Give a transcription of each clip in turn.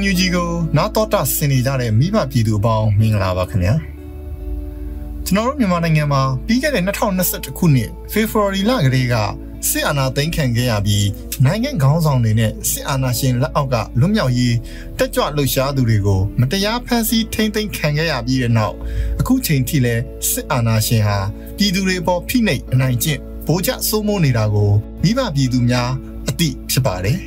NUG ကိုနားတော်တာဆင်နေကြတဲ့မိဘပြည်သူအပေါင်းမင်္ဂလာပါခင်ဗျာကျွန်တော်တို့မြန်မာနိုင်ငံမှာပြီးခဲ့တဲ့2021ခုနှစ်ဖေဖော်ဝါရီလကလေးကစစ်အာဏာသိမ်းခံခဲ့ရပြီးနိုင်ငံခေါင်းဆောင်တွေနဲ့စစ်အာဏာရှင်လက်အောက်ကလွတ်မြောက်ရေးတက်ကြွလှုပ်ရှားသူတွေကိုမတရားဖမ်းဆီးထိန်းသိမ်းခံခဲ့ရပြီးတဲ့နောက်အခုချိန်ထိလဲစစ်အာဏာရှင်ဟာပြည်သူတွေပေါ်ဖိနှိပ်အနိုင်ကျင့်ဗိုလ်ချစိုးမိုးနေတာကိုမိဘပြည်သူများအသိဖြစ်ပါတယ်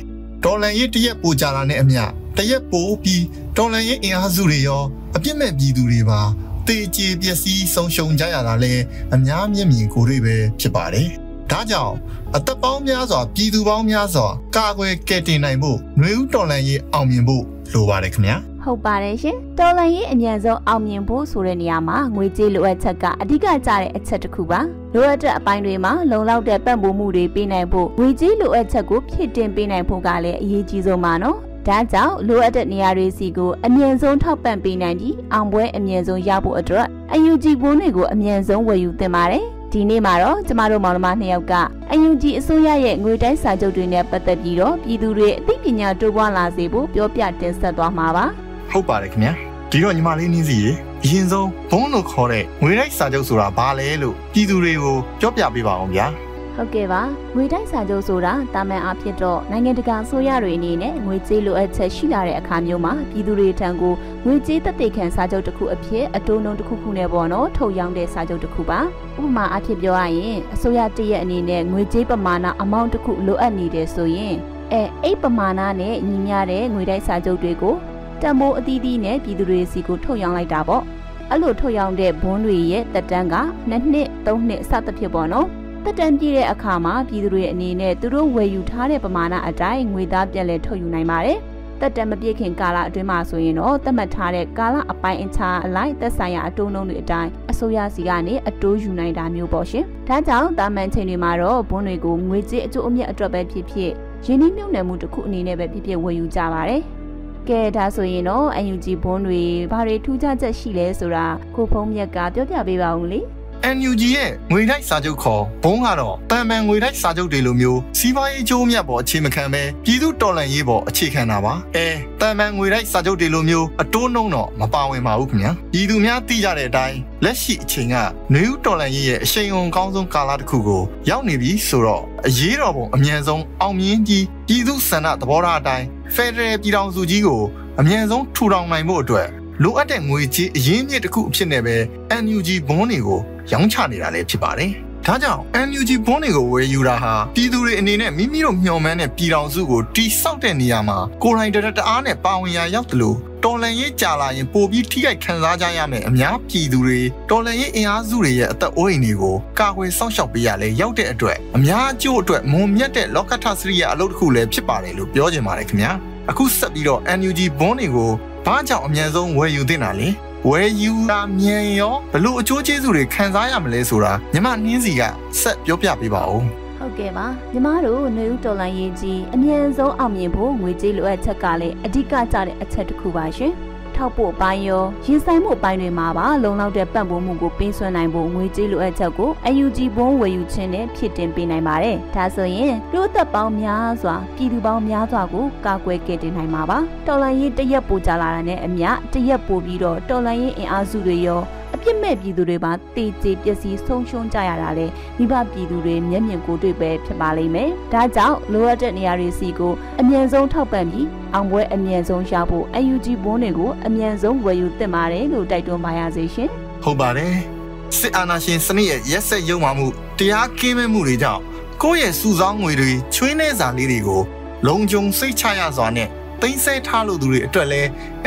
တော်လန်ရေးတရက်ပိုကြလာတဲ့အမျှ တရက်ပိုပြီးတော်လန်ရေးအင်အားစုတွေရောအပြစ်မဲ့ပြည်သူတွေပါတေကျေပျက်စီးဆုံးရှုံးကြရတာလဲအများမျက်မြင်ကိုယ်တွေ့ပဲဖြစ်ပါတယ်။ဒါကြောင့်အသက်ပေါင်းများစွာပြည်သူပေါင်းများစွာကာကွယ်ကယ်တင်နိုင်ဖို့ຫນွေဦးတော်လန်ရေးအောင်မြင်ဖို့လိုပါတယ်ခင်ဗျာ။ဟုတ်ပါတယ်ရှင်။တော်လန်ရေးအမြန်ဆုံးအောင်မြင်ဖို့ဆိုတဲ့နေရာမှာငွေကြေးလိုအပ်ချက်ကအဓိကကျတဲ့အချက်တစ်ခုပါ။လိုအပ်တဲ့အပိုင်းတွေမှာလုံလောက်တဲ့ပံ့ပိုးမှုတွေပေးနိုင်ဖို့ငွေကြေးလိုအပ်ချက်ကိုဖြည့်တင်ပေးနိုင်ဖို့ကလည်းအရေးကြီးဆုံးပါနော်။ ဒါကြောင့်လိုအပ်တဲ့နေရာတွေစီကိုအမြင့်ဆုံးထောက်ပံ့ပေးနိုင်ပြီးအောင်ပွဲအမြင့်ဆုံးရဖို့အတွက်အယူဂျီဘုန်းတွေကိုအမြင့်ဆုံးဝယ်ယူသင့်ပါတယ်။ဒီနေ့မှာတော့ကျမတို့မောင်နှမနှစ်ယောက်ကအယူဂျီအစိုးရရဲ့ငွေတိုင်းစာချုပ်တွေနဲ့ပတ်သက်ပြီးတော့ပြည်သူတွေအသိပညာတိုးပွားလာစေဖို့ပြောပြတင်ဆက်သွားမှာပါ။ဟုတ်ပါတယ်ခင်ဗျာ။ဒီတော့ညီမလေးနင်းစီရေအရင်ဆုံးဘုန်းလို့ခေါ်တဲ့ငွေတိုင်းစာချုပ်ဆိုတာဘာလဲလို့ပြည်သူတွေကိုပြောပြပေးပါအောင်ဗျာ။ ဟုတ်ကဲ့ပါငွေတိုက်စာချုပ်ဆိုတာတာမန်အဖြစ်တော့နိုင်ငံတကာဆိုရတွေအနေနဲ့ငွေကြေးလိုအပ်ချက်ရှိလာတဲ့အခါမျိုးမှာပြည်သူတွေထံကိုငွေကြေးသက်သေခံစာချုပ်တစ်ခုအဖြစ်အတိုးနှုန်းတစ်ခုခုနဲ့ပေါ့နော်ထုတ်ရောင်းတဲ့စာချုပ်တစ်ခုပါဥပမာအဖြစ်ပြောရရင်အစိုးရတရက်အနေနဲ့ငွေကြေးပမာဏအမောင့်တစ်ခုလိုအပ်နေတယ်ဆိုရင်အဲအဲ့ပမာဏနဲ့ညီမျှတဲ့ငွေတိုက်စာချုပ်တွေကိုတံမိုးအသီးသီးနဲ့ပြည်သူတွေစီကိုထုတ်ရောင်းလိုက်တာပေါ့အဲ့လိုထုတ်ရောင်းတဲ့ဘွန်းတွေရဲ့တက်တန်းက2နှစ်3နှစ်စသဖြင့်ပေါ့နော် တက်တန်ပြည့်တဲ့အခါမှာပြည်သူတွေအနေနဲ့သူတို့ဝယ်ယူထားတဲ့ပမာဏအတိုင်းငွေသားပြန်လည်ထုတ်ယူနိုင်ပါတယ်။တက်တန်မပြည့်ခင်ကာလအတွင်းမှာဆိုရင်တော့သတ်မှတ်ထားတဲ့ကာလအပိုင်းအခြားအလိုက်သက်ဆိုင်ရာအတိုးနှုန်းတွေအတိုင်းအစိုးရစီကနေအတိုးယူနိုင်တာမျိုးပေါ့ရှင်။ဒါကြောင့်တာမန်ချိန်တွေမှာတော့ဘွန်းတွေကိုငွေကြေးအကျိုးအမြတ်အတွက်ပဲဖြစ်ဖြစ်ရင်းနှီးမြှုပ်နှံမှုတစ်ခုအနေနဲ့ပဲဖြစ်ဖြစ်ဝယ်ယူကြပါတယ်။ကဲဒါဆိုရင်တော့ UNG ဘွန်းတွေဘာတွေထူးခြားချက်ရှိလဲဆိုတာကိုဖုံးမြက်ကပြောပြပေးပါဦးလေ။ NUG ရဲ့ငွေတိုက်စာချုပ်ခေါ်ဘုံကတော့တန်ပန်ငွေတိုက်စာချုပ်တွေလိုမျိုးစီးပွားရေးကျိုးမြတ်ပေါ်အခြေမခံပဲပြည်သူတော်လှန်ရေးပေါ်အခြေခံတာပါအဲတန်ပန်ငွေတိုက်စာချုပ်တွေလိုမျိုးအတိုးနှုံတော့မပါဝင်ပါဘူးခင်ဗျာပြည်သူများသိကြတဲ့အတိုင်းလက်ရှိအချိန်ကနယူးတော်လှန်ရေးရဲ့အရှိန်အဟုန်ကောင်းဆုံးကာလတစ်ခုကိုရောက်နေပြီဆိုတော့အရေးတော်ပုံအမြန်ဆုံးအောင်မြင်ကြီးပြည်သူစံနာသဘောထားအတိုင်းဖက်ဒရယ်ပြည်ထောင်စုကြီးကိုအမြန်ဆုံးထူထောင်နိုင်ဖို့အတွက်လိုအပ်တဲ့ငွေကြေးအရင်းမြစ်တစ်ခုအဖြစ်နဲ့ပဲ NUG ဘွန်းတွေကို ရောင်းချနေတာလည်းဖြစ်ပါတယ်။ဒါကြောင့် NUG ဘွန်းတွေကိုဝယ်ယူတာဟာပြည်သူတွေအနေနဲ့မိမိတို့မျှော်မှန်းတဲ့ပြည်တော်စုကိုတိစောက်တဲ့နေရာမှာကိုယ်တိုင်တရတအားနဲ့ပါဝင်ရာရောက်တယ်လို့တော်လန်ရေးကြာလာရင်ပိုပြီးထိခိုက်ခံစားကြရမယ်အများပြည်သူတွေတော်လန်ရေးအင်အားစုတွေရဲ့အသက်အိုးအိမ်တွေကိုကာကွယ်စောင့်ရှောက်ပေးရလဲရောက်တဲ့အတွက်အများအကျိုးအတွက်မုံမြတ်တဲ့လောကထစရိယအလုပ်တစ်ခုလည်းဖြစ်ပါတယ်လို့ပြောချင်ပါတယ်ခင်ဗျာအခုဆက်ပြီးတော့ NUG ဘွန်းတွေကိုဘာကြောင့်အမြန်ဆုံးဝယ်ယူသင့်တာလဲ ဝယ်ယူတာမြန်ရောဘလို့အကျိုးကျေးဇူးတွေခံစားရမလဲဆိုတာညီမနှင်းစီကဆက်ပြောပြပေးပါဦးဟုတ်ကဲ့ပါညီမတို့နေဦးတော်လိုင်းရေးကြီးအမြန်ဆုံးအောင်မြင်ဖို့ငွေကြေးလိုအပ်ချက်ကလည်းအဓိကကျတဲ့အချက်တစ်ခုပါရှင်။ ထောက်ဖို့အပိုင်းရောရင်ဆိုင်မှုအပိုင်းတွေမှာပါလုံလောက်တဲ့ပံ့ပိုးမှုကိုပေးစွမ်းနိုင်ဖို့ငွေကြေးလိုအပ်ချက်ကို UNG ဘုံဝယ်ယူခြင်းနဲ့ဖြစ်တင်ပေးနိုင်ပါတယ်။ဒါဆိုရင်လူသက်ပေါင်းများစွာပြည်သူပေါင်းများစွာကိုကာကွယ်ကယ်တင်နိုင်မှာပါ။တော်လိုင်းရေးတရက်ပိုကြလာတာနဲ့အမျှတရက်ပိုပြီးတော့တော်လိုင်းရေးအင်အားစုတွေရော အပြစ်မဲ့ပြည်သူတွေပါတေကျေပျက်စီးဆုံးရှုံးကြရတာလေမိဘပြည်သူတွေမျက်မြင်ကိုတွေ့ပဲဖြစ်ပါလိမ့်မယ်။ဒါကြောင့်လိုအပ်တဲ့နေရာတွေစီကိုအမြန်ဆုံးထောက်ပံ့ပြီးအောင်ပွဲအမြန်ဆုံးရဖို့ UNG ဘုန်းတွေကိုအမြန်ဆုံးဝယ်ယူသင့်ပါတယ်လို့တိုက်တွန်းပါရစေရှင်။ဟုတ်ပါတယ်။စစ်အာဏာရှင်စနစ်ရဲ့ရက်ဆက်ရုံမှမှုတရားကင်းမဲ့မှုတွေကြောင့်ကိုယ့်ရဲ့စုဆောင်းငွေတွေချွေးနှဲစာလေးတွေကိုလုံခြုံစိတ်ချရစွာနဲ့ သိမ်းဆည်းထားလို့သူတွေအတွက်လဲ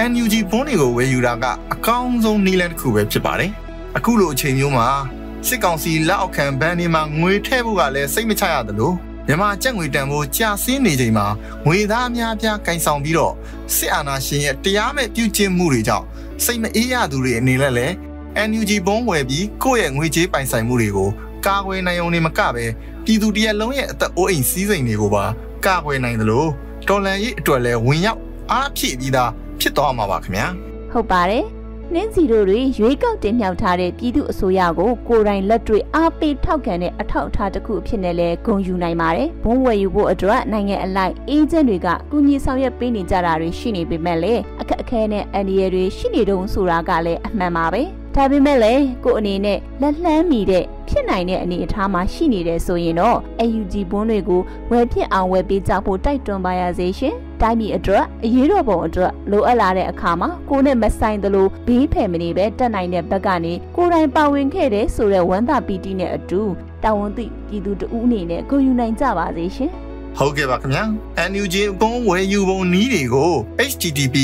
NUG ဘုန်းတွေကိုဝယ်ယူတာကအကောင်းဆုံးနည်းလမ်းတစ်ခုပဲဖြစ်ပါတယ်။အခုလိုအချိန်မျိုးမှာစစ်ကောင်စီလက်အောက်ခံဘဏ်တွေမှာငွေထည့်ဖို့ကလည်းစိတ်မချရတယ်လို့မြန်မာကျပ်ငွေတန်ဖိုးကျဆင်းနေချိန်မှာငွေသားအများပြားကင်ဆောင်ပြီးတော့စစ်အာဏာရှင်ရဲ့တရားမဲ့ပြုကျင့်မှုတွေကြောင့်စိတ်မအေးရသူတွေအနေနဲ့လည်း NUG ဘုံဝယ်ပြီးကိုယ့်ရဲ့ငွေကြေးပိုင်ဆိုင်မှုတွေကိုကာကွယ်နိုင်ုံနဲ့မကပဲပြည်သူတရက်လုံးရဲ့အသက်အိုးအိမ်စည်းစိမ်တွေကိုပါကာကွယ်နိုင်တယ်လို့ တော်လန်ရေးအတွက်လဲဝင်ရောက်အားဖြည့်ပြီးသားဖြစ်သွားမှာပါခင်ဗျာဟုတ်ပါတယ်နှင်းစီတို့တွေရွေးကောက်တင်မြှောက်ထားတဲ့ပြည်သူအစိုးရကိုကိုယ်တိုင်လက်တွေ့အားပေးထောက်ခံတဲ့အထောက်အထားတစ်ခုအဖြစ်နဲ့လည်းဂုဏ်ယူနိုင်ပါတယ်။ဘုံဝယ်ယူဖို့အတွက်နိုင်ငံအလိုက်အေဂျင့်တွေကကူညီဆောင်ရွက်ပေးနေကြတာတွေရှိနေပေမဲ့လည်းအခက်အခဲနဲ့အန္တရာယ်တွေရှိနေတုံးဆိုတာကလည်းအမှန်ပါပဲ။ဒါပေမဲ့လည်းကို့အနေနဲ့လက်လှမ်းမီတဲ့ ဖြစ်နိုင်တဲ့အနေအထားမှာရှိနေတယ်ဆိုရင်တော့ AUG ဘွန်းတွေကိုဝယ်ဖြစ်အောင်ဝယ်ပေးကြဖို့တိုက်တွန်းပါရစေရှင်။တိုင်းပြည်အတွက်အရေးတော်ပုံအတွက်လိုအပ်လာတဲ့အခါမှာကိုနဲ့မဆိုင်သလိုဘေးဖယ်မနေပဲတက်နိုင်တဲ့ဘက်ကနေကိုယ်တိုင်ပါဝင်ခဲ့တဲ့ဆိုတဲ့ဝမ်းသာပီတိနဲ့အတူတာဝန်သိပြည်သူတဦးအနေနဲ့ကိုယူနိုင်ကြပါစေရှင်။ဟုတ်ကဲ့ပါခင်ဗျာ NUG ပုံဝယ်ယူပုံနီးတွေကို http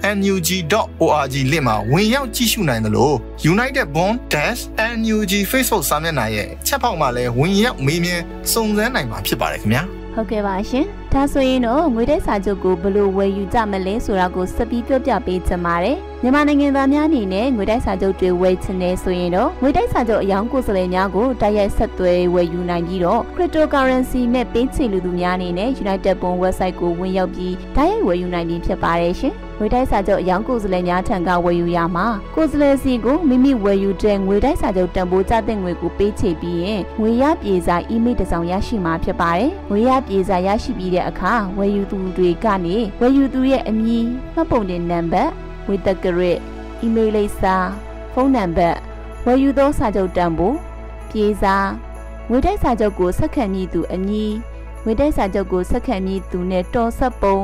www.united-bond-nug.org လင့်မှာဝင်ရောက်ကြည့်ရှုနိုင်တယ်လို့ United Bond-NUG Facebook စာမျက်နှာရဲ့ချက်ပေါက်မှာလည်းဝင်ရောက်မေးမြန်းစုံစမ်းနိုင်မှာဖြစ်ပါတယ်ခင်ဗျာဟုတ်ကဲ့ပါရှင် ဒါဆိုရင်တော့ငွေတဲ့စာချုပ်ကိုဘယ်လိုဝယ်ယူကြမလဲဆိုတာကိုစပီးပြောပြပေးချင်ပါတယ်မြန်မာနိုင်ငံသားများအနေနဲ့ငွေတိုက်စာချုပ်တွေဝယ်ချင်နေဆိုရင်တော့ငွေတိုက်စာချုပ်အယောင်ကိုယ်စားလှယ်များကိုတိုက်ရိုက်ဆက်သွယ်ဝယ်ယူနိုင်ပြီးတော့ cryptocurrency နဲ့ပေးချေလူသူများအနေနဲ့ United Bond website ကိုဝင်ရောက်ပြီးတိုက်ရိုက်ဝယ်ယူနိုင်ပြီဖြစ်ပါတယ်ရှင်ငွေတိုက်စာချုပ်အယောင်ကိုယ်စားလှယ်များထံကဝယ်ယူရမှာကိုယ်စားလှယ်စီကိုမိမိဝယ်ယူတဲ့ငွေတိုက်စာချုပ်တန်ဖိုးကျတဲ့ငွေကိုပေးချေပြီးရင်ငွေရပြေစာ email တစ်စောင်ရရှိမှာဖြစ်ပါတယ်ငွေရပြေစာရရှိပြီးတဲ့အခါဝယ်ယူသူတွေကနေဝယ်ယူသူရဲ့အမည်မှတ်ပုံတင်နံပါတ်ဝေတကရစ် email လိပ်စာဖုန်းနံပါတ်ဝယ်ယူသောစာချုပ်တန်ဖိုးပြေစာငွေတိုက်စာချုပ်ကိုဆက်ခံမည်သူအမည်ငွေတိုက်စာချုပ်ကိုဆက်ခံမည်သူနဲ့တော်ဆက်ပုံ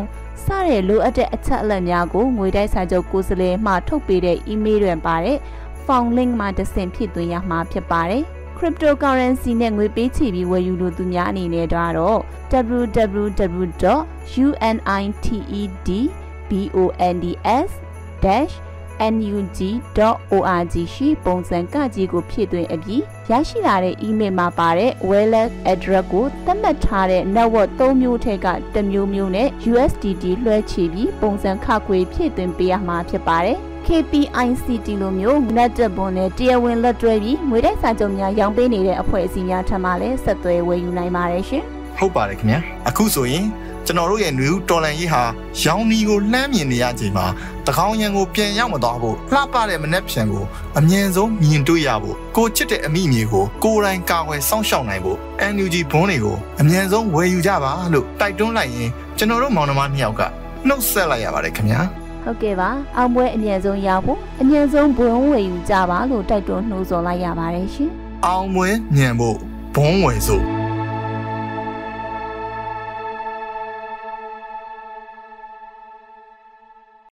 စတဲ့လိုအပ်တဲ့အချက်အလက်များကိုငွေတိုက်စာချုပ်ကိုယ်စားလှယ်မှထုတ်ပေးတဲ့ email တွင်ပါတဲ့ phone link မှာတဆင့်ဖြစ်သွင်းရမှာဖြစ်ပါတယ်။ cryptocurrency နဲ့ငွေပေးချေပြီးဝယ်ယူလို့သူများအနေနဲ့တော့ www.unitedbonds-nug.org ရှိပုံစံကကြီးကိုဖြည့်သွင်းအပြီးရရှိလာတဲ့ email မှာပါတဲ့ wallet address ကိုသတ်မှတ်ထားတဲ့ network 3မျိုးထက်ကတစ်မျိုးမျိုးနဲ့ USDT လွှဲချပြီးပုံစံခခွေဖြည့်သွင်းပေးရမှာဖြစ်ပါတယ်။ KPICT လိုမျိုးနက်တက်ဘွန်နဲ့တရားဝင်လက်တွဲပြီးငွေတိုက်စာချုပ်များရောင်းပေးနေတဲ့အဖွဲ့အစည်းများထံမှလည်းဆက်သွယ်ဝယ်ယူနိုင်ပါတယ်ရှင်ဟုတ်ပါတယ်ခင်ဗျာအခုဆိုရင်ကျွန်တော်တို့ရဲ့ new တော်လန်ရေးဟာရောင်နီကိုလှမ်းမြင်နေရချိန်မှာတကောင်းရန်ကိုပြန်ရောက်မသွားဖို့လှပတဲ့မနှက်ဖြန်ကိုအမြင်ဆုံးမြင်တွေ့ရဖို့ကိုချစ်တဲ့အမိမြေကိုကိုယ်တိုင်ကာကွယ်စောင့်ရှောက်နိုင်ဖို့ NUG ဘွန်းတွေကိုအမြင်ဆုံးဝယ်ယူကြပါလို့တိုက်တွန်းလိုက်ရင်ကျွန်တော်တို့မောင်နှမနှစ်ယောက်ကနှုတ်ဆက်လိုက်ရပါတယ်ခင်ဗျာ။ ဟုတ်ကဲ့ပါ။အောင်ပွဲအမြဲဆုံးရဖို့အမြဲဆုံးဘွန်းဝယ်ယူကြပါလို့တိုက်တွန်းနှိုးဆော်လိုက်ရပါတယ်ရှင်။အောင်မွေးညံဖို့ဘုံဝယ်စို့